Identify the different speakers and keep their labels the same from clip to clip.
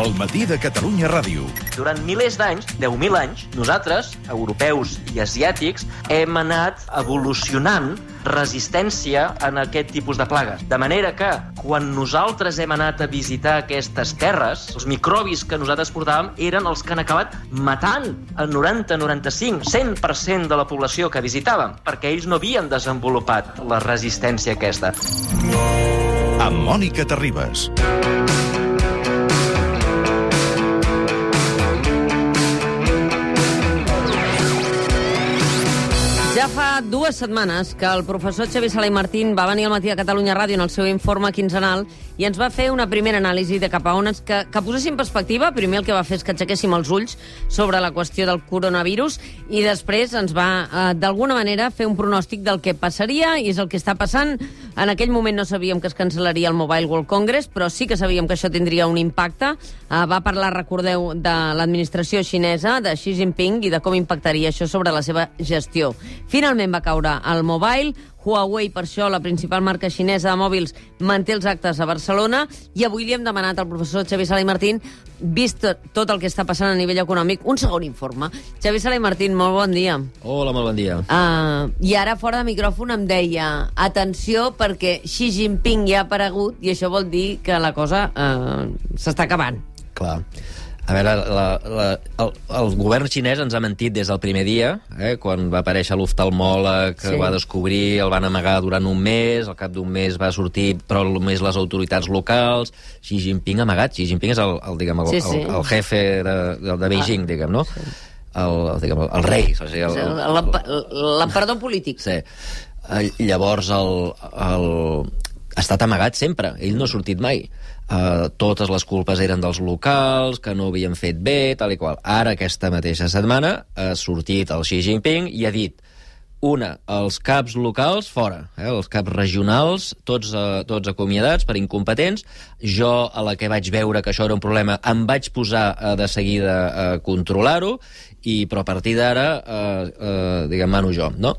Speaker 1: El matí de Catalunya Ràdio.
Speaker 2: Durant milers d'anys, 10.000 anys, nosaltres, europeus i asiàtics, hem anat evolucionant resistència en aquest tipus de plagues. De manera que, quan nosaltres hem anat a visitar aquestes terres, els microbis que nosaltres portàvem eren els que han acabat matant el 90, 95, 100% de la població que visitàvem, perquè ells no havien desenvolupat la resistència aquesta.
Speaker 1: Amb Mònica Terribas.
Speaker 3: Ja fa dues setmanes que el professor Xavi Sala i Martín va venir al matí a Catalunya Ràdio en el seu informe quinzenal i ens va fer una primera anàlisi de cap a on ens, que, que poséssim perspectiva. Primer el que va fer és que aixequéssim els ulls sobre la qüestió del coronavirus i després ens va, eh, d'alguna manera, fer un pronòstic del que passaria i és el que està passant. En aquell moment no sabíem que es cancel·laria el Mobile World Congress, però sí que sabíem que això tindria un impacte. Eh, va parlar, recordeu, de l'administració xinesa, de Xi Jinping, i de com impactaria això sobre la seva gestió. Finalment va caure el Mobile, Huawei, per això, la principal marca xinesa de mòbils, manté els actes a Barcelona i avui li hem demanat al professor Xavi Sala i Martín, vist tot el que està passant a nivell econòmic, un segon informe. Xavi Sala i Martín, molt bon dia.
Speaker 4: Hola, molt bon dia.
Speaker 3: Uh, I ara, fora de micròfon, em deia atenció perquè Xi Jinping ja ha aparegut i això vol dir que la cosa uh, s'està acabant.
Speaker 4: Clar. A veure, la, la, el, el govern xinès ens ha mentit des del primer dia, eh, quan va aparèixer l'oftalmòleg, que
Speaker 3: Sí.
Speaker 4: sí. va descobrir, el van amagar durant un mes, al cap d'un mes va sortir, però només les autoritats locals, Xi Jinping amagat, Xi Jinping és el, el, diguem, el,
Speaker 3: Sí, sí.
Speaker 4: el, el jefe de, de, de Beijing, ah, diguem, no? El, el, diguem, el rei, o sigui,
Speaker 3: L'emperador polític.
Speaker 4: Sí. Eh, Llavors, el, el... ha estat amagat sempre. Ell no ha sortit mai. Uh, totes les culpes eren dels locals, que no havien fet bé, tal i qual. Ara, aquesta mateixa setmana, ha sortit el Xi Jinping i ha dit una, els caps locals fora, eh, els caps regionals, tots, eh, tots acomiadats per incompetents. Jo, a la que vaig veure que això era un problema, em vaig posar eh, de seguida a controlar-ho, i però a partir d'ara, eh, eh, diguem, mano jo, no?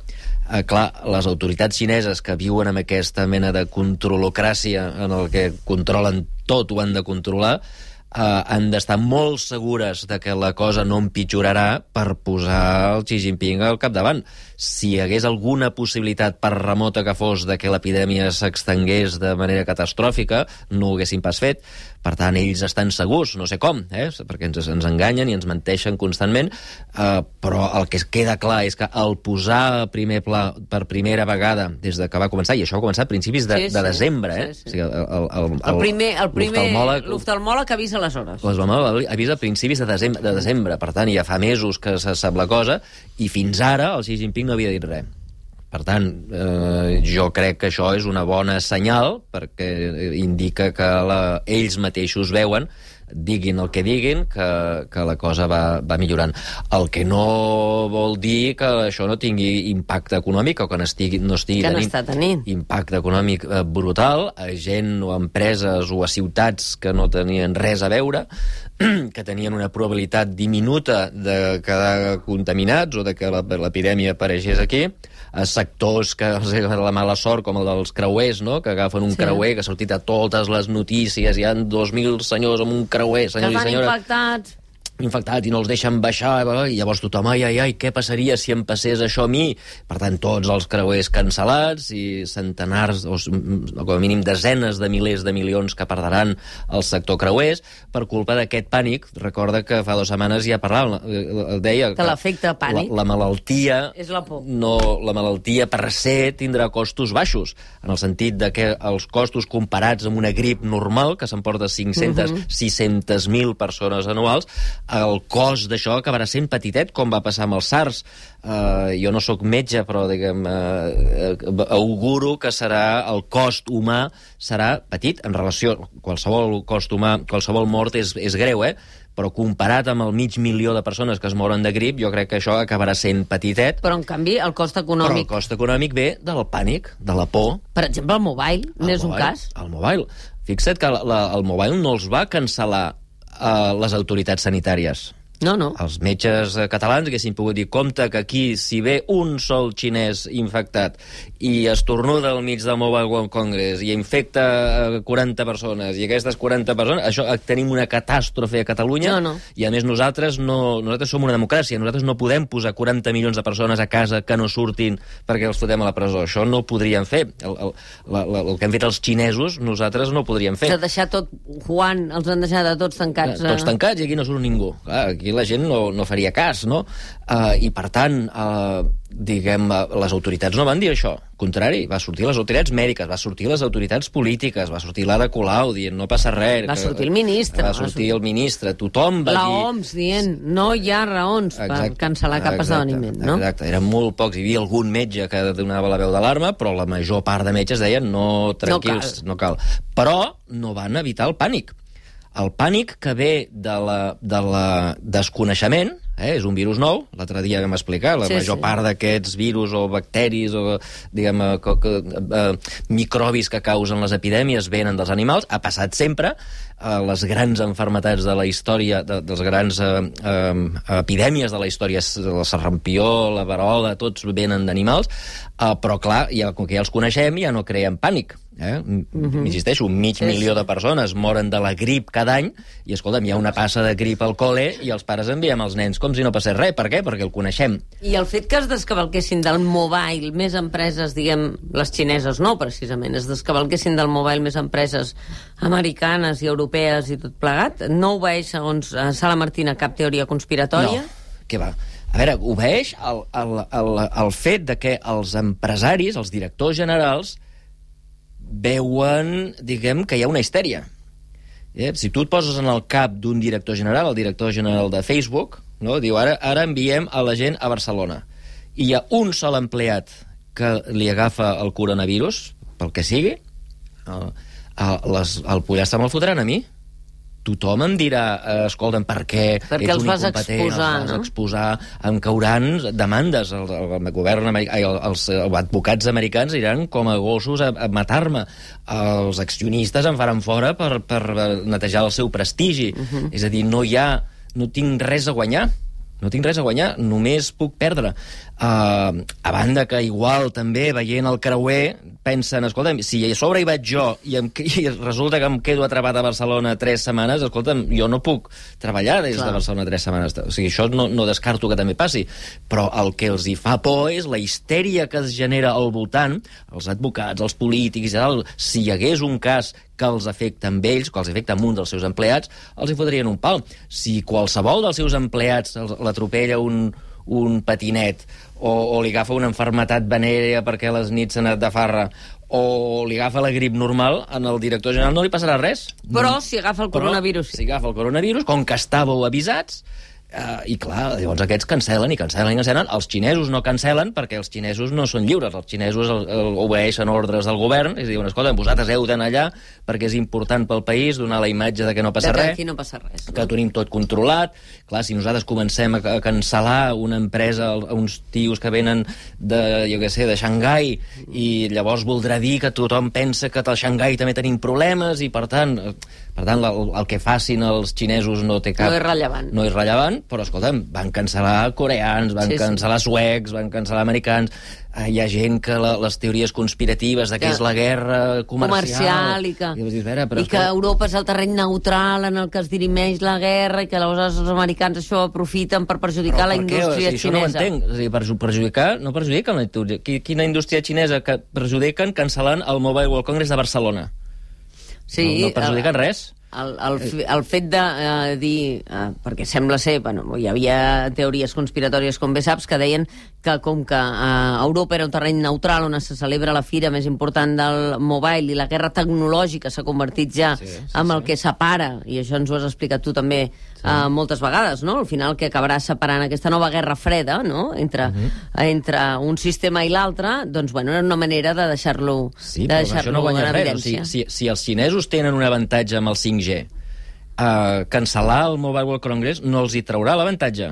Speaker 4: Eh, clar, les autoritats xineses que viuen amb aquesta mena de controlocràcia en el que controlen tot, ho han de controlar, eh, han d'estar molt segures de que la cosa no empitjorarà per posar el Xi Jinping al capdavant. Si hi hagués alguna possibilitat, per remota que fos, de que l'epidèmia s'extengués de manera catastròfica, no ho haguessin pas fet. Per tant, ells estan segurs, no sé com, eh? perquè ens, ens enganyen i ens menteixen constantment, eh, però el que es queda clar és que el posar primer pla per primera vegada des de que va començar, i això va començar a principis de,
Speaker 3: Sí,
Speaker 4: de
Speaker 3: sí,
Speaker 4: desembre, eh?
Speaker 3: sí, sí.
Speaker 4: O sigui, el, el, el,
Speaker 3: El primer, el primer
Speaker 4: l'oftalmòleg-
Speaker 3: l'oftalmòleg avisa aleshores.
Speaker 4: L'oftalmòleg avisa a principis de desembre, de desembre, per tant, ja fa mesos que se sap la cosa, i fins ara el Xi Jinping no havia dit res. Per tant, eh, jo crec que això és una bona senyal, perquè indica que la, ells mateixos veuen diguin el que diguin, que, que la cosa va, va millorant. El que no vol dir que això no tingui impacte econòmic o que no estigui, no estigui
Speaker 3: Que no
Speaker 4: tenint
Speaker 3: tenint.
Speaker 4: impacte econòmic eh, brutal a gent o a empreses o a ciutats que no tenien res a veure, que tenien una probabilitat diminuta de quedar contaminats o de que la- l'epidèmia apareixés aquí, sectors que els la mala sort, com el dels creuers, no? que agafen un
Speaker 3: Sí.
Speaker 4: creuer que ha sortit a totes les notícies, hi han 2.000 senyors amb un creuer, senyors i
Speaker 3: estan
Speaker 4: senyores
Speaker 3: impactats.
Speaker 4: Infectats i no els deixen baixar, eh, i llavors tothom, ai, ai, ai, què passaria si em passés això a mi? Per tant, tots els creuers cancel·lats i centenars, o, o com a mínim desenes de milers de milions que perdran el sector creuers per culpa d'aquest pànic. Recorda que fa dues setmanes ja parlàvem, eh, deia...
Speaker 3: Que l'efecte pànic
Speaker 4: La, la malaltia...
Speaker 3: és la por.
Speaker 4: No, la malaltia per se tindrà costos baixos, en el sentit de que els costos comparats amb una grip normal, que s'emporta 500,
Speaker 3: Mhm.
Speaker 4: 600.000 persones anuals, el cost d'això acabarà sent petitet, com va passar amb el SARS. Uh, jo no sóc metge, però diguem, uh, auguro que serà el cost humà serà petit en relació... Qualsevol cost humà, qualsevol mort és, és greu, eh? però comparat amb el mig milió de persones que es moren de grip, jo crec que això acabarà sent petitet,
Speaker 3: Però, en canvi, el cost
Speaker 4: però el
Speaker 3: econòmic...
Speaker 4: cost econòmic ve del pànic, de la por.
Speaker 3: Per exemple, el mobile n'és un cas.
Speaker 4: El mobile. Fixa't que la, la, el mobile no els va cancel·lar uh, les autoritats sanitàries.
Speaker 3: No, no.
Speaker 4: Els metges eh, catalans haguessin pogut dir compte que aquí, si ve un sol xinès infectat i estornuda al mig del Mobile World Congress i infecta eh, 40 persones, i aquestes 40 persones, això eh, tenim una catàstrofe a Catalunya,
Speaker 3: No, no.
Speaker 4: i a més nosaltres, no, nosaltres som una democràcia, nosaltres no podem posar 40 milions de persones a casa que no surtin perquè els fotem a la presó. Això no ho podríem fer. El, el, la, el que han fet els xinesos, nosaltres no ho podríem fer.
Speaker 3: S'ha deixat tot... Juan, els han deixat a tots tancats.
Speaker 4: Tots
Speaker 3: eh?
Speaker 4: tancats i aquí no surt ningú. Clar, aquí la gent no, no faria cas, no? Uh, I, per tant, uh, diguem, uh, les autoritats no van dir això. Al contrari, va sortir les autoritats mèdiques, va sortir les autoritats polítiques, va sortir l'Ada Colau dient no passa res.
Speaker 3: Va sortir el ministre,
Speaker 4: Va sortir el ministre, tothom va
Speaker 3: La
Speaker 4: dir...
Speaker 3: OMS dient no hi ha raons per
Speaker 4: Exacte,
Speaker 3: cancel·lar cap esdeveniment, no?
Speaker 4: Exacte, eren molt pocs. Hi havia algun metge que donava la veu d'alarma, però la major part de metges deien no, tranquils, no cal. Però no van evitar el pànic. El pànic que ve de la, de la desconeixement, eh, és un virus nou, l'altre dia vam explicar, la
Speaker 3: Sí,
Speaker 4: major
Speaker 3: sí.
Speaker 4: part d'aquests virus o bacteris o diguem, eh, que, que, eh, microbis que causen les epidèmies venen dels animals, ha passat sempre, eh, les grans enfermetats de la història, de, dels grans eh, eh, epidèmies de la història, la serrampió, la verola, tots venen d'animals, eh, però clar, ja, com que ja els coneixem, ja no creem pànic. Eh? Mm -hmm. Insisteixo, mig
Speaker 3: Sí,
Speaker 4: milió de persones moren de la grip cada any i, escolta'm, hi ha una passa de grip al col·le i els pares enviem els nens com si no passés res. Per què? Perquè el coneixem.
Speaker 3: I el fet que es descavalquessin del mobile més empreses, diguem, les xineses no, precisament, es descavalquessin del mobile més empreses americanes i europees i tot plegat, no obeeix, segons eh, Sala Martina, cap teoria conspiratòria?
Speaker 4: No, què va? A veure, obeeix el, el, el, el fet de que els empresaris, els directors generals, veuen, diguem, que hi ha una histèria. Eh? Si tu et poses en el cap d'un director general, el director general de Facebook, no? diu, ara, ara enviem a la gent a Barcelona, i hi ha un sol empleat que li agafa el coronavirus, pel que sigui, el, el, les, el pollastre me'l fotran a mi? Tothom em dirà, eh, escolta'm, per què
Speaker 3: Perquè
Speaker 4: ets
Speaker 3: els
Speaker 4: un
Speaker 3: vas exposar,
Speaker 4: els vas
Speaker 3: no?
Speaker 4: exposar, em cauran demandes. El, el, el govern americà, ai, el, els advocats americans iran com a gossos a, a matar-me. Els accionistes em faran fora per, per netejar el seu prestigi. Uh -huh. És a dir, no hi ha... No tinc res a guanyar. No tinc res a guanyar, només puc perdre. Uh, a banda que igual també veient el creuer pensen, escolta'm, si a sobre hi vaig jo i, em, i resulta que em quedo atrapat a Barcelona tres setmanes, escolta'm, jo no puc treballar des
Speaker 3: Clar.
Speaker 4: de Barcelona tres setmanes. O sigui, això no, no descarto que també passi. Però el que els hi fa por és la histèria que es genera al voltant, els advocats, els polítics i tal, si hi hagués un cas que els afecta amb ells, que els afecta amb un dels seus empleats, els hi fotrien un pal. Si qualsevol dels seus empleats l'atropella un, un patinet o, o li agafa una enfermetat venèrea perquè a les nits s'ha anat de farra o li agafa la grip normal, en el director general no li passarà res.
Speaker 3: Però si agafa el
Speaker 4: Però,
Speaker 3: coronavirus, sí.
Speaker 4: Si agafa el coronavirus, com que estàveu avisats, Uh, I clar, llavors aquests cancelen i cancelen i cancelen. Els xinesos no cancelen perquè els xinesos no són lliures. Els xinesos el, el, obeeixen ordres del govern i diuen, escolta, vosaltres heu d'anar allà perquè és important pel país donar la imatge de que no passa
Speaker 3: de que
Speaker 4: res
Speaker 3: aquí no passa res.
Speaker 4: que ho tenim tot controlat. Clar, si nosaltres comencem a, cancel·lar una empresa, a uns tios que venen de, jo què sé, de Xangai, i llavors voldrà dir que tothom pensa que a Xangai també tenim problemes, i per tant, per tant el, el que facin els xinesos no té cap...
Speaker 3: No és rellevant.
Speaker 4: No és rellevant, però escolta'm, van cancel·lar coreans, van
Speaker 3: Sí,
Speaker 4: sí,
Speaker 3: sí.
Speaker 4: cancel·lar suecs, van cancel·lar americans, eh, hi ha gent que la, les teories conspiratives de que
Speaker 3: Que-
Speaker 4: és la guerra comercial...
Speaker 3: comercial i que,
Speaker 4: I, "Vera, però
Speaker 3: i que
Speaker 4: escolta,
Speaker 3: Europa és el terreny neutral en el que es dirimeix la guerra i que aleshores els americans això aprofiten per perjudicar la
Speaker 4: Però per què?
Speaker 3: indústria
Speaker 4: o sigui,
Speaker 3: xinesa.
Speaker 4: Això no ho entenc. O sigui, per perjudicar, no perjudiquen la indústria. Qui- Quina indústria xinesa que perjudiquen cancel·lant el Mobile World Congress de Barcelona?
Speaker 3: Sí,
Speaker 4: no, no perjudiquen
Speaker 3: el-
Speaker 4: res.
Speaker 3: El, el, el fet de eh, dir, eh, perquè sembla ser, bueno, hi havia teories conspiratòries, com bé saps, que deien que com que eh, Europa era un terreny neutral on se celebra la fira més important del mobile i la guerra tecnològica s'ha convertit ja
Speaker 4: Sí, sí,
Speaker 3: en el
Speaker 4: sí.
Speaker 3: que separa, i això ens ho has explicat tu també sí. eh, moltes vegades, no? Al final que acabarà separant aquesta nova guerra freda, no?, entre,
Speaker 4: Mhm.
Speaker 3: entre un sistema i l'altre, doncs, bueno, era una manera de deixar-lo
Speaker 4: Sí,
Speaker 3: de
Speaker 4: amb això no guanya res. O sigui, si, si els xinesos tenen un avantatge amb el 5G, eh, cancel·lar el Mobile World Congress no els hi traurà l'avantatge.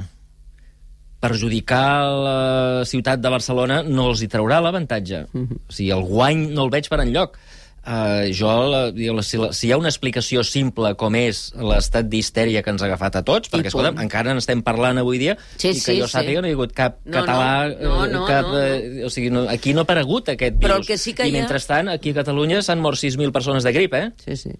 Speaker 4: Perjudicar la ciutat de Barcelona no els hi traurà l'avantatge.
Speaker 3: Mhm.
Speaker 4: O sigui, el guany no el veig per enlloc. Uh, jo, la, si, la, si hi ha una explicació simple com és l'estat d'histèria que ens ha agafat a tots, perquè,
Speaker 3: punt.
Speaker 4: escolta, encara n'estem parlant avui dia,
Speaker 3: Sí,
Speaker 4: i que
Speaker 3: sí,
Speaker 4: jo
Speaker 3: sí.
Speaker 4: sàpiga no hi ha hagut cap
Speaker 3: No,
Speaker 4: català,
Speaker 3: no,
Speaker 4: eh,
Speaker 3: no,
Speaker 4: cap...
Speaker 3: no,
Speaker 4: eh, O sigui, no, aquí no ha aparegut aquest virus.
Speaker 3: Però el que sí que
Speaker 4: I
Speaker 3: ha-
Speaker 4: mentrestant, aquí a Catalunya s'han mort 6.000 persones de grip, eh?
Speaker 3: Sí, sí.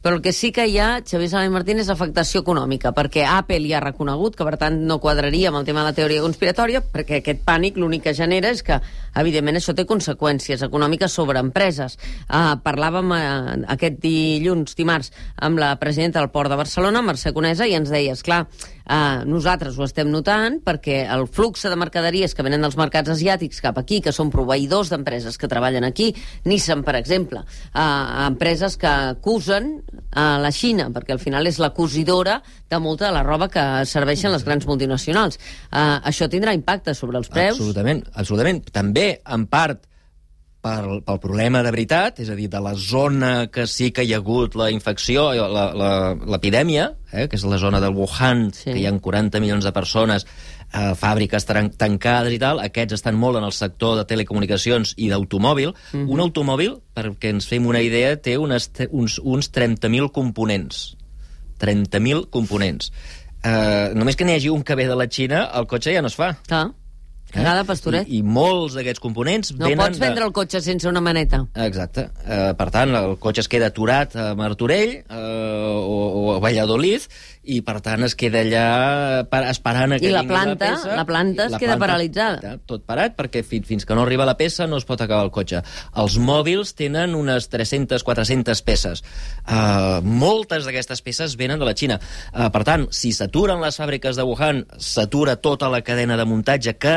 Speaker 3: Però el que sí que hi ha, Xavier Sala i Martín, és afectació econòmica, perquè Apple ja ha reconegut que, per tant, no quadraria amb el tema de la teoria conspiratòria, perquè aquest pànic l'únic que genera és que, evidentment, això té conseqüències econòmiques sobre empreses. Uh, parlàvem uh, aquest dilluns, dimarts, amb la presidenta del Port de Barcelona, Mercè Conesa, i ens deia, esclar, uh, nosaltres ho estem notant perquè el flux de mercaderies que venen dels mercats asiàtics cap aquí, que són proveïdors d'empreses que treballen aquí, Nissan, per exemple, uh, empreses que acusen a la Xina, perquè al final és la cosidora de molta de la roba que serveixen les grans multinacionals. Uh, això tindrà impacte sobre els preus?
Speaker 4: Absolutament, absolutament. També, en part, pel, pel problema de veritat, és a dir, de la zona que sí que hi ha hagut la infecció, la- l'epidèmia, eh, que és la zona del Wuhan,
Speaker 3: Sí.
Speaker 4: que hi ha 40 milions de persones, eh, fàbriques tancades i tal, aquests estan molt en el sector de telecomunicacions i d'automòbil.
Speaker 3: Mhm.
Speaker 4: Un automòbil, perquè ens fem una idea, té unes, uns, uns 30.000 components. 30.000 components. Eh, només que n'hi hagi un que ve de la Xina, el cotxe ja no es fa.
Speaker 3: Clar. Cagada, pastoret.
Speaker 4: I, I molts d'aquests components
Speaker 3: No
Speaker 4: venen...
Speaker 3: pots vendre el cotxe sense una maneta.
Speaker 4: Exacte. Uh, per tant, el cotxe es queda aturat a Martorell uh, o, o a Valladolid i, per tant, es queda allà per, esperant a que
Speaker 3: I la planta-
Speaker 4: la peça.
Speaker 3: la planta es
Speaker 4: I
Speaker 3: queda paralitzada.
Speaker 4: està Tot parat, perquè fins, fins que no arriba la peça no es pot acabar el cotxe. Els mòbils tenen unes 300-400 peces. Uh, moltes d'aquestes peces venen de la Xina. Uh, per tant, si s'aturen les fàbriques de Wuhan, s'atura tota la cadena de muntatge que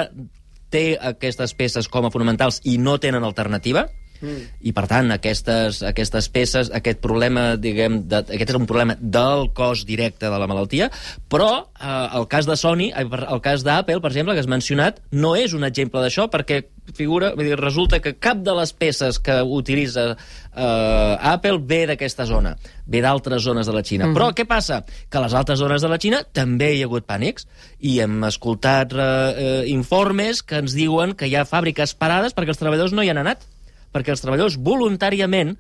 Speaker 4: té aquestes peces com a fonamentals i no tenen alternativa, mm. i per tant aquestes, aquestes peces, aquest problema, diguem, de, aquest és un problema del cos directe de la malaltia, però eh, el cas de Sony, eh, el cas d'Apple, per exemple, que has mencionat, no és un exemple d'això, perquè figura, vull dir, resulta que cap de les peces que utilitza eh, Apple ve d'aquesta zona, ve d'altres zones de la Xina. Mm. Però què passa? Que a les altres zones de la Xina també hi ha hagut pànics, i hem escoltat eh, eh, informes que ens diuen que hi ha fàbriques parades perquè els treballadors no hi han anat, perquè els treballadors voluntàriament,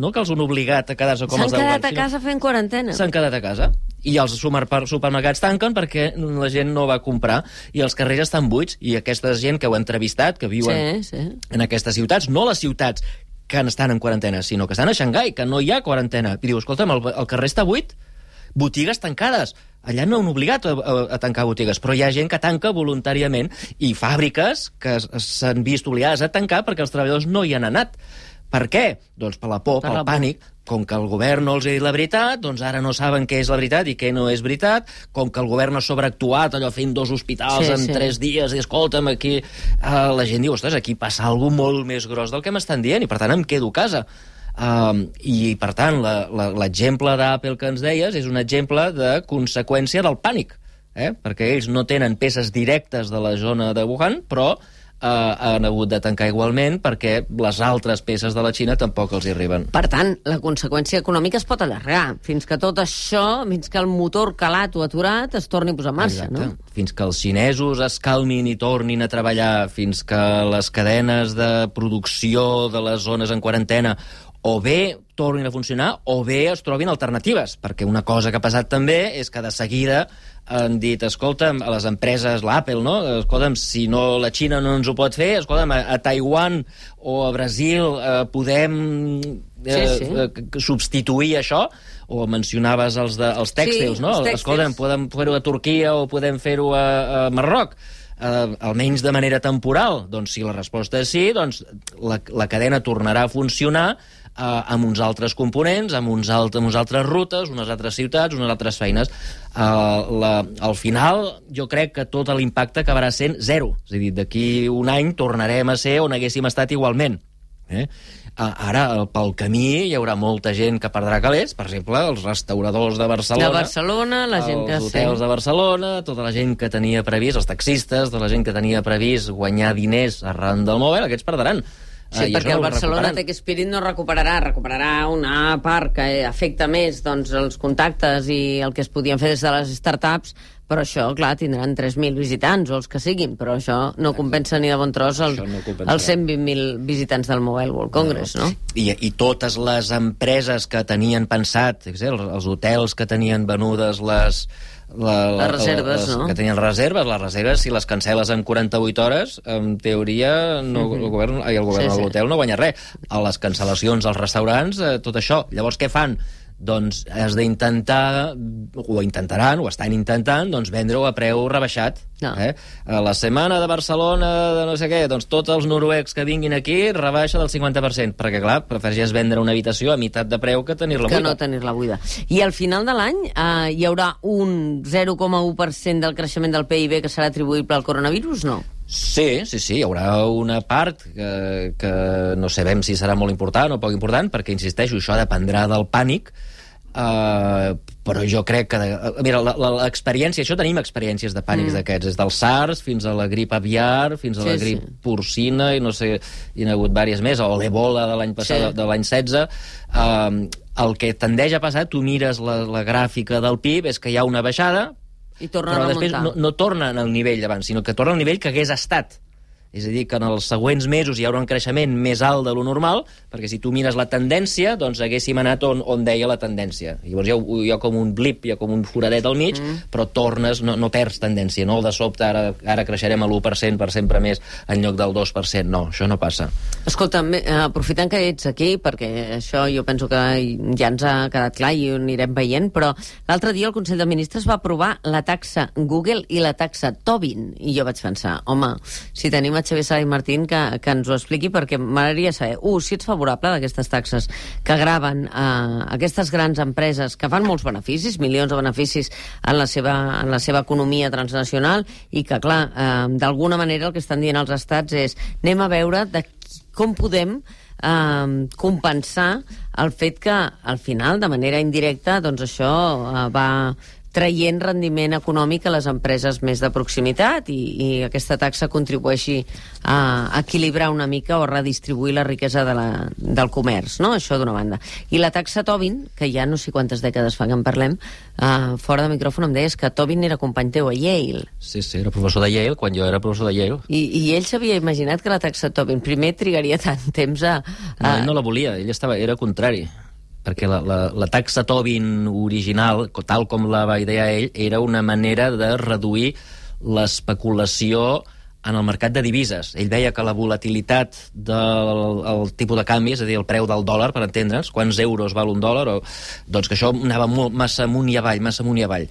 Speaker 4: no que els han obligat a quedar-se com
Speaker 3: S'han
Speaker 4: els de
Speaker 3: quedat
Speaker 4: Wuhan,
Speaker 3: a casa fent quarantena.
Speaker 4: s'han quedat a casa i els supermer- supermercats tanquen perquè la gent no va comprar i els carrers estan buits i aquesta gent que heu entrevistat, que viuen
Speaker 3: Sí, sí.
Speaker 4: en aquestes ciutats, no les ciutats que estan en quarantena, sinó que estan a Xangai, que no hi ha quarantena. I diu, escolta'm, el, el carrer està buit, botigues tancades. Allà no han obligat a, a, a tancar botigues, però hi ha gent que tanca voluntàriament i fàbriques que s'han vist obligades a tancar perquè els treballadors no hi han anat. Per què? Doncs per la por,
Speaker 3: Per
Speaker 4: pel pànic. Com que el govern no els ha dit la veritat, doncs ara no saben què és la veritat i què no és veritat. Com que el govern ha sobreactuat, allò fent dos hospitals
Speaker 3: Sí,
Speaker 4: en
Speaker 3: sí.
Speaker 4: tres dies, i escolta'm, aquí... Uh, la gent diu, ostres, aquí passa alguna molt més gros del que m'estan dient, i per tant em quedo a casa. Um, I, per tant, l'exemple d'Apple que ens deies és un exemple de conseqüència del pànic, eh? perquè ells no tenen peces directes de la zona de Wuhan, però eh, han hagut de tancar igualment perquè les altres peces de la Xina tampoc els hi arriben.
Speaker 3: Per tant, la conseqüència econòmica es pot allargar, fins que tot això, fins que el motor calat o aturat es torni a posar en marxa,
Speaker 4: Exacte.
Speaker 3: no?
Speaker 4: Fins que els xinesos es calmin i tornin a treballar, fins que les cadenes de producció de les zones en quarantena o bé tornin a funcionar o bé es trobin alternatives, perquè una cosa que ha passat també és que de seguida han dit, escolta'm, a les empreses, l'Apple, no? Escolta'm, si no la Xina no ens ho pot fer, escolta'm, a, a Taiwan o a Brasil eh, podem eh,
Speaker 3: Sí, sí.
Speaker 4: eh, substituir això, o mencionaves els, de, els tèxtils,
Speaker 3: Sí,
Speaker 4: no?
Speaker 3: els tèxtils.
Speaker 4: Escolta'm, podem fer-ho a Turquia o podem fer-ho a, a Marroc, eh, almenys de manera temporal? Doncs si la resposta és sí, doncs la, la cadena tornarà a funcionar eh, amb uns altres components, amb, uns alt, amb unes altres rutes, unes altres ciutats, unes altres feines. Eh, la, al final, jo crec que tot l'impacte acabarà sent zero. És a dir, d'aquí un any tornarem a ser on haguéssim estat igualment. Eh? Ara, pel camí, hi haurà molta gent que perdrà calés, per exemple, els restauradors de Barcelona,
Speaker 3: De Barcelona, la gent que...
Speaker 4: els hotels de Barcelona, tota la gent que tenia previst, els taxistes, tota la gent que tenia previst guanyar diners arran del mòbil, aquests perdran.
Speaker 3: Sí,
Speaker 4: Eh, i
Speaker 3: perquè el
Speaker 4: no
Speaker 3: Barcelona. Tech Spirit no recuperarà, recuperarà una part que afecta més doncs, els contactes i el que es podien fer des de les startups, Però això, clar, tindran 3.000 visitants o els que siguin, però això no compensa ni de bon tros el,
Speaker 4: no
Speaker 3: els 120.000 visitants del Mobile World Congress, no?
Speaker 4: I, I totes les empreses que tenien pensat, els, els hotels que tenien venudes les... La,
Speaker 3: Les reserves,
Speaker 4: les,
Speaker 3: no?
Speaker 4: Que tenien reserves, les reserves, si les cancel·les en 48 hores, en teoria no, el govern, ai, el govern
Speaker 3: Sí,
Speaker 4: sí,
Speaker 3: sí.
Speaker 4: l'hotel no guanya res. A les cancel·lacions als restaurants, eh, tot això. Llavors, què fan? Doncs has d'intentar, o intentaran, o estan intentant, doncs vendre-ho a preu rebaixat.
Speaker 3: No.
Speaker 4: Eh? A la setmana de Barcelona, de no sé què, doncs tots els noruecs que vinguin aquí rebaixa del 50%, perquè clar, prefereixes vendre una habitació a meitat de preu que tenir-la
Speaker 3: que
Speaker 4: buida.
Speaker 3: no tenir-la buida. I al final de l'any eh, hi haurà un 0,1% del creixement del PIB que serà atribuïble al coronavirus, no?
Speaker 4: Sí, sí, sí, hi haurà una part que, que no sabem si serà molt important o poc important, perquè, insisteixo, això dependrà del pànic, Uh, però jo crec que... De, mira, la- la- l'experiència, això tenim experiències de pànics mm. d'aquests, des del SARS fins a la grip aviar, fins a la
Speaker 3: Sí,
Speaker 4: grip
Speaker 3: sí.
Speaker 4: porcina, i no sé, hi ha hagut diverses més, o l'Ebola de l'any passat,
Speaker 3: Sí.
Speaker 4: sí. de l'any 16. Um, el que tendeix a passar, tu mires la, la gràfica del PIB, és que hi ha una baixada,
Speaker 3: I torna
Speaker 4: però
Speaker 3: a
Speaker 4: després no, no torna al nivell d'abans, sinó que torna al nivell que hagués estat. És a dir, que en els següents mesos hi haurà un creixement més alt de lo normal, perquè si tu mires la tendència, doncs haguéssim anat on, on deia la tendència. Llavors hi ha, hi ha com un blip, hi ha com un foradet al mig, mm. però tornes, no, no perds tendència, no de sobte ara, ara creixerem a l'1% per sempre més en lloc del 2%. No, això no passa.
Speaker 3: Escolta, eh, aprofitant que ets aquí, perquè això jo penso que ja ens ha quedat clar i ho anirem veient, però l'altre dia el Consell de Ministres va aprovar la taxa Google i la taxa Tobin, i jo vaig pensar, home, si tenim a Xavier Sala i Martín que, que ens ho expliqui, perquè m'agradaria saber, un, si ets favorable d'aquestes taxes que graven eh, aquestes grans empreses que fan molts beneficis, milions de beneficis en la seva, en la seva economia transnacional, i que, clar, eh, d'alguna manera el que estan dient els estats és anem a veure de com podem eh, compensar el fet que al final, de manera indirecta, doncs això eh, va traient rendiment econòmic a les empreses més de proximitat i, i aquesta taxa contribueixi a equilibrar una mica o redistribuir la riquesa de la, del comerç, no? Això d'una banda. I la taxa Tobin, que ja no sé quantes dècades fa que en parlem, eh, fora de micròfon em deies que Tobin era company teu a Yale.
Speaker 4: Sí, sí, era professor de Yale quan jo era professor de Yale.
Speaker 3: I, i ell s'havia imaginat que la taxa Tobin primer trigaria tant temps a...
Speaker 4: No,
Speaker 3: a...
Speaker 4: ell no la volia, ell estava, era contrari perquè la, la, la taxa Tobin original, tal com la va idear ell, era una manera de reduir l'especulació en el mercat de divises. Ell veia que la volatilitat del el tipus de canvi, és a dir, el preu del dòlar, per entendre'ns, quants euros val un dòlar, o, doncs que això anava molt, massa amunt i avall, massa amunt i avall.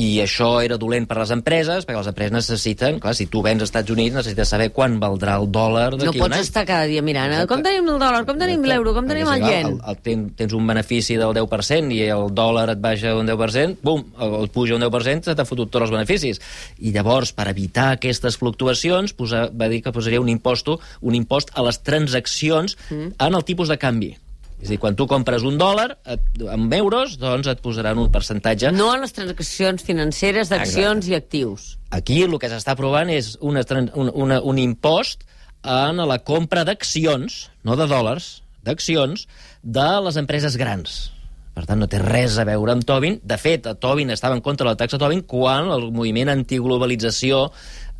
Speaker 4: I això era dolent per les empreses, perquè les empreses necessiten, clar, si tu vens als Estats Units, necessites saber quan valdrà el dòlar
Speaker 3: No
Speaker 4: d'aquí un
Speaker 3: pots
Speaker 4: any.
Speaker 3: estar cada dia mirant eh?
Speaker 4: Exacte.
Speaker 3: com tenim el dòlar, com tenim l'euro, com tenim el yen.
Speaker 4: El, el, ten, tens un benefici del 10% i el dòlar et baixa un 10%, bum, el, el puja un 10%, se t'ha fotut tots els beneficis. I llavors, per evitar aquestes fluctuacions, posa, va dir que posaria un imposto, un impost a les transaccions mm. en el tipus de canvi. És a dir, quan tu compres un dòlar et, amb euros, doncs et posaran un percentatge
Speaker 3: No en les transaccions financeres d'accions i actius.
Speaker 4: Aquí el que s'està aprovant és una, tran- un, una, un impost en la compra d'accions, no de dòlars, d'accions, de les empreses grans. Per tant, no té res a veure amb Tobin. De fet, Tobin estava en contra de la taxa Tobin quan el moviment antiglobalització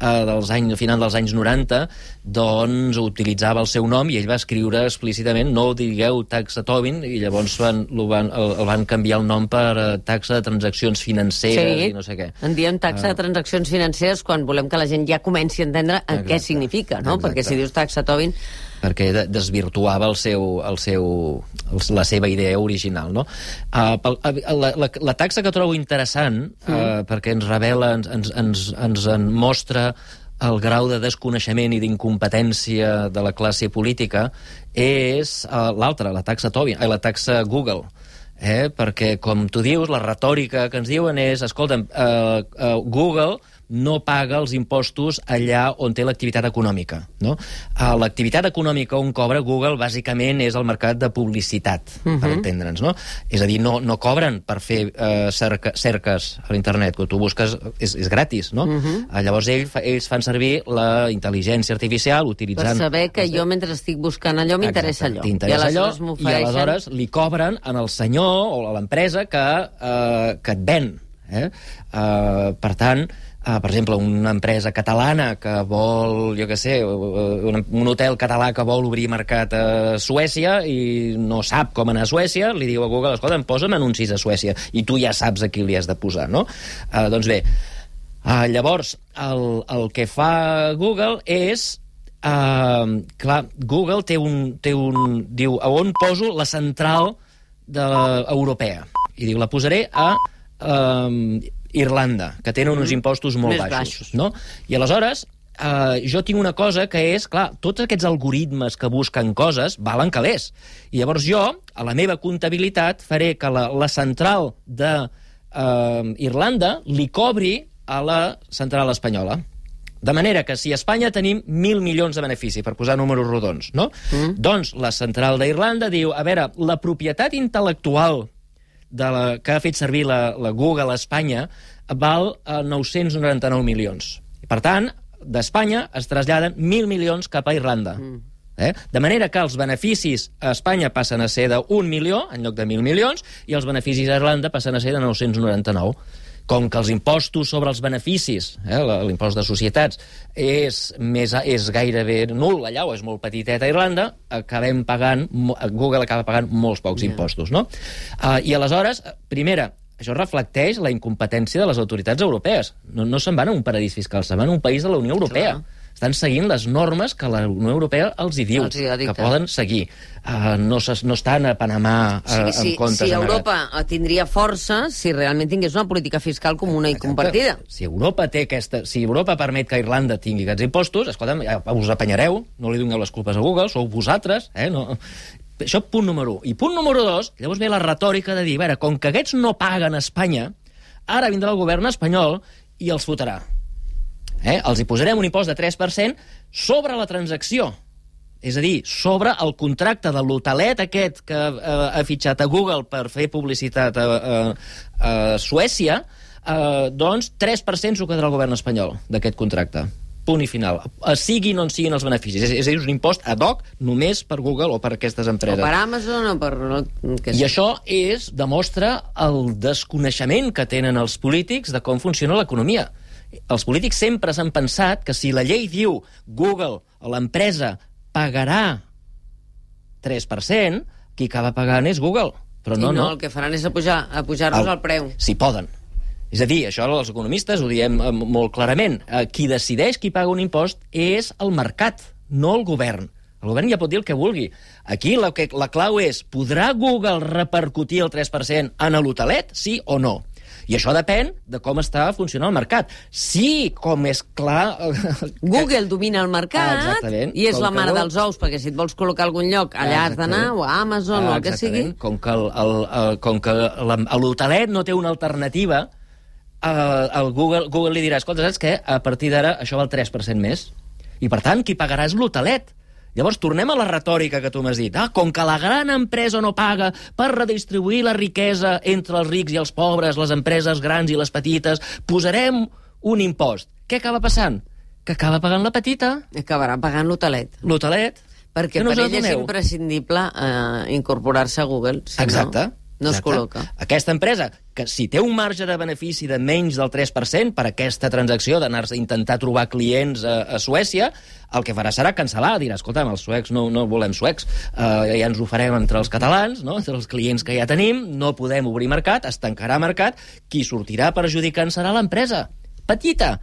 Speaker 4: eh, dels anys, final dels anys 90 doncs utilitzava el seu nom i ell va escriure explícitament no digueu taxa Tobin i llavors van, lo van, el, el van canviar el nom per eh, taxa de transaccions financeres i no sé què.
Speaker 3: en diem taxa de transaccions financeres quan volem que la gent ja comenci a entendre en què
Speaker 4: Exacte.
Speaker 3: significa, no?
Speaker 4: Exacte.
Speaker 3: Perquè si dius taxa Tobin,
Speaker 4: perquè de- desvirtuava el seu, el seu, el, la seva idea original. No? Uh, pel, uh, la, la, la taxa que trobo interessant, uh, perquè ens revela, ens, ens, ens, ens en mostra el grau de desconeixement i d'incompetència de la classe política, és uh, l'altra, la taxa Tobin, eh, la taxa Google. Eh? Perquè, com tu dius, la retòrica que ens diuen és, escolta'm, uh, uh, Google no paga els impostos allà on té l'activitat econòmica. No? Uh, l'activitat econòmica on cobra Google bàsicament és el mercat de publicitat, uh -huh. per entendre'ns. No? És a dir, no, no cobren per fer uh, cerca, cerques a l'internet. Quan tu busques, és, és gratis. No? Uh -huh. uh, llavors ells, fa, ells fan servir la intel·ligència artificial
Speaker 3: per
Speaker 4: utilitzant...
Speaker 3: saber que jo mentre estic buscant allò m'interessa allò.
Speaker 4: T'interessa allò i aleshores li cobren en el senyor o a l'empresa que, eh, que et ven Eh? Uh, per tant, uh, per exemple, una empresa catalana que vol, jo què sé, un, un hotel català que vol obrir mercat a Suècia i no sap com anar a Suècia, li diu a Google, escolta, em posa'm anuncis a Suècia, i tu ja saps a qui li has de posar, no? Uh, doncs bé, uh, llavors, el, el que fa Google és Uh, clar, Google té un, té un... Diu, a on poso la central de europea? I diu, la posaré a uh, Irlanda, que tenen uns impostos molt
Speaker 3: Més
Speaker 4: baixos.
Speaker 3: baixos.
Speaker 4: No? I aleshores, uh, jo tinc una cosa que és, clar, tots aquests algoritmes que busquen coses valen calés. I llavors jo, a la meva comptabilitat, faré que la, la central de uh, Irlanda li cobri a la central espanyola. De manera que si a Espanya tenim 1.000 milions de benefici, per posar números rodons, no? Mm. Doncs la central d'Irlanda diu, a veure, la propietat intel·lectual de la, que ha fet servir la, la Google a Espanya val a 999 milions. Per tant, d'Espanya es traslladen 1.000 milions cap a Irlanda. Mm. Eh? De manera que els beneficis a Espanya passen a ser d'un milió en lloc de 1.000 milions i els beneficis a Irlanda passen a ser de 999 com que els impostos sobre els beneficis, eh, l'impost de societats, és, més, és gairebé nul allà, o és molt petiteta a Irlanda, acabem pagant, Google acaba pagant molts pocs yeah. impostos, no? Uh, I aleshores, primera, això reflecteix la incompetència de les autoritats europees. No, no se'n van a un paradís fiscal, se'n van a un país de la Unió Europea.
Speaker 3: Clar.
Speaker 4: Estan seguint les normes que la Unió Europea els hi diu
Speaker 3: Els hi
Speaker 4: que poden seguir. Uh, no, no estan a Panamà uh,
Speaker 3: Sí,
Speaker 4: amb
Speaker 3: sí,
Speaker 4: comptes
Speaker 3: si. Europa eh, tindria força si realment tingués una política fiscal comuna i compartida.
Speaker 4: Si Europa té aquesta... Si Europa permet que Irlanda tingui aquests impostos, escolta'm, ja us apanyareu, no li doneu les culpes a Google, sou vosaltres, eh? No... Això punt número 1. I punt número 2, llavors ve la retòrica de dir, a veure, com que aquests no paguen a Espanya, ara vindrà el govern espanyol i els fotrà. Eh? Els hi posarem un impost de 3% sobre la transacció. És a dir, sobre el contracte de l'hotelet aquest que eh, ha fitxat a Google per fer publicitat a, a, a Suècia, eh, doncs 3% s'ho quedarà el govern espanyol d'aquest contracte. Punt i final. Eh, Siguin on siguin els beneficis. És, és a dir, és un impost ad hoc només per Google o per aquestes
Speaker 3: O
Speaker 4: empreses.
Speaker 3: per Amazon o per... Que
Speaker 4: I això és, demostra el desconeixement que tenen els polítics de com funciona l'economia. Els polítics sempre s'han pensat que si la llei diu Google o l'empresa pagarà 3%, qui acaba pagant és Google. Però
Speaker 3: I
Speaker 4: no,
Speaker 3: no,
Speaker 4: no.
Speaker 3: el que faran és apujar- apujar-nos el, el preu.
Speaker 4: Si poden. És a dir, això els economistes ho diem eh, molt clarament. Eh, Qui decideix qui paga un impost és el mercat, no el govern. El govern ja pot dir el que vulgui. Aquí la, que, la clau és, podrà Google repercutir el 3% en l'hotelet, sí o no? I això depèn de com està funcionant el mercat. Sí, com és clar...
Speaker 3: Google domina el mercat
Speaker 4: Ah, exactament.
Speaker 3: i és
Speaker 4: Com
Speaker 3: la mare dels ous, perquè si et vols col·locar a algun lloc, allà has d'anar, o a Amazon, o el que sigui.
Speaker 4: Exactament. Com que el- el- el- com que l'hotelet no té una alternativa, eh, el Google, Google li dirà, escolta, saps què? A partir d'ara això val 3% més. I, per tant, qui pagarà és l'hotelet. Llavors, tornem a la retòrica que tu m'has dit. Ah, com que la gran empresa no paga per redistribuir la riquesa entre els rics i els pobres, les empreses grans i les petites, posarem un impost. Què acaba passant? Que acaba pagant la petita,
Speaker 3: Acabarà pagant l'hotelet.
Speaker 4: l'hotelet.
Speaker 3: Perquè
Speaker 4: no
Speaker 3: per ell és imprescindible eh, incorporar-se a Google. Si
Speaker 4: Exacte.
Speaker 3: No, no es
Speaker 4: Exacte.
Speaker 3: col·loca.
Speaker 4: Aquesta empresa, que si té un marge de benefici de menys del 3% per aquesta transacció d'anar-se a intentar trobar clients a, a Suècia, el que farà serà cancel·lar, dirà, escolta'm, els suecs no, no volem suecs, uh, ja ens ho farem entre els catalans, no? entre els clients que ja tenim, no podem obrir mercat, es tancarà mercat, qui sortirà perjudicant serà l'empresa. Petita,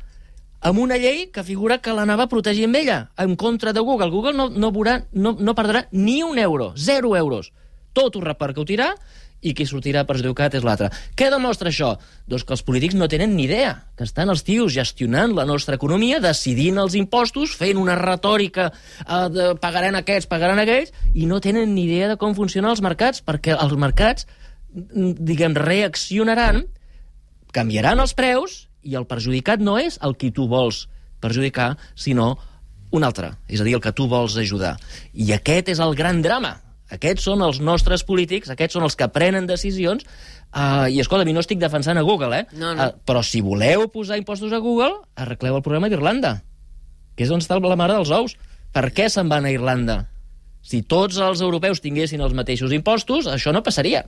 Speaker 4: amb una llei que figura que l'anava amb ella, en contra de Google. Google no, no, veurà, no, no perdrà ni un euro, zero euros. Tot ho repercutirà i qui sortirà perjudicat és l'altre. Què demostra això? Doncs que els polítics no tenen ni idea, que estan els tios gestionant la nostra economia, decidint els impostos, fent una retòrica eh, de pagaran aquests, pagaran aquells, i no tenen ni idea de com funcionen els mercats, perquè els mercats, mm, diguem, reaccionaran canviaran els preus i el perjudicat no és el qui tu vols perjudicar, sinó un altre, és a dir, el que tu vols ajudar. I aquest és el gran drama. Aquests són els nostres polítics, aquests són els que prenen decisions, uh, i escolta, a mi no estic defensant a Google, eh?
Speaker 3: No, no.
Speaker 4: Uh, però si voleu posar impostos a Google, arregleu el problema d'Irlanda, que és on està la mare dels ous. Per què se'n van a Irlanda? Si tots els europeus tinguessin els mateixos impostos, això no passaria.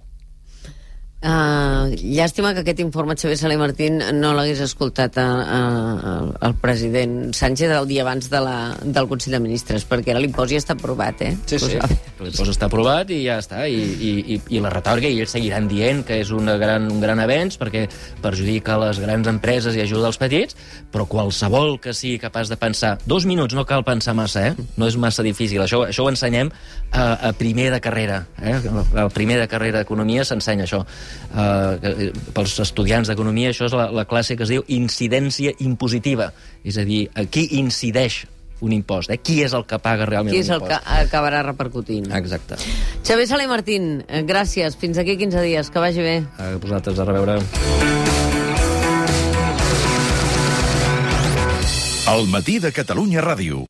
Speaker 3: Uh, llàstima que aquest informe Xavier Sala i Martín no l'hagués escoltat a, a, a, al president Sánchez el dia abans de la, del Consell de Ministres, perquè ara l'impost ja està aprovat, eh?
Speaker 4: Sí, sí, l'impost està aprovat i ja està. I, i, i, i la retòrica, i ells seguiran dient que és una gran, un gran avenç perquè perjudica les grans empreses i ajuda els petits, però qualsevol que sigui capaç de pensar... Dos minuts, no cal pensar massa, eh? No és massa difícil. Això, això ho ensenyem a, a primer de carrera. Eh? Al primer de carrera d'Economia s'ensenya això. Uh, pels estudiants d'Economia això és la, la classe que es diu incidència impositiva. És a dir, a qui incideix un impost, eh? Qui és el que paga realment
Speaker 3: Qui és el que
Speaker 4: l'impost?
Speaker 3: acabarà repercutint?
Speaker 4: Exacte.
Speaker 3: Xavier Sala i Martín, eh, gràcies. Fins aquí 15 dies. Que vagi bé.
Speaker 4: A vosaltres, a reveure.
Speaker 1: El matí de Catalunya Ràdio.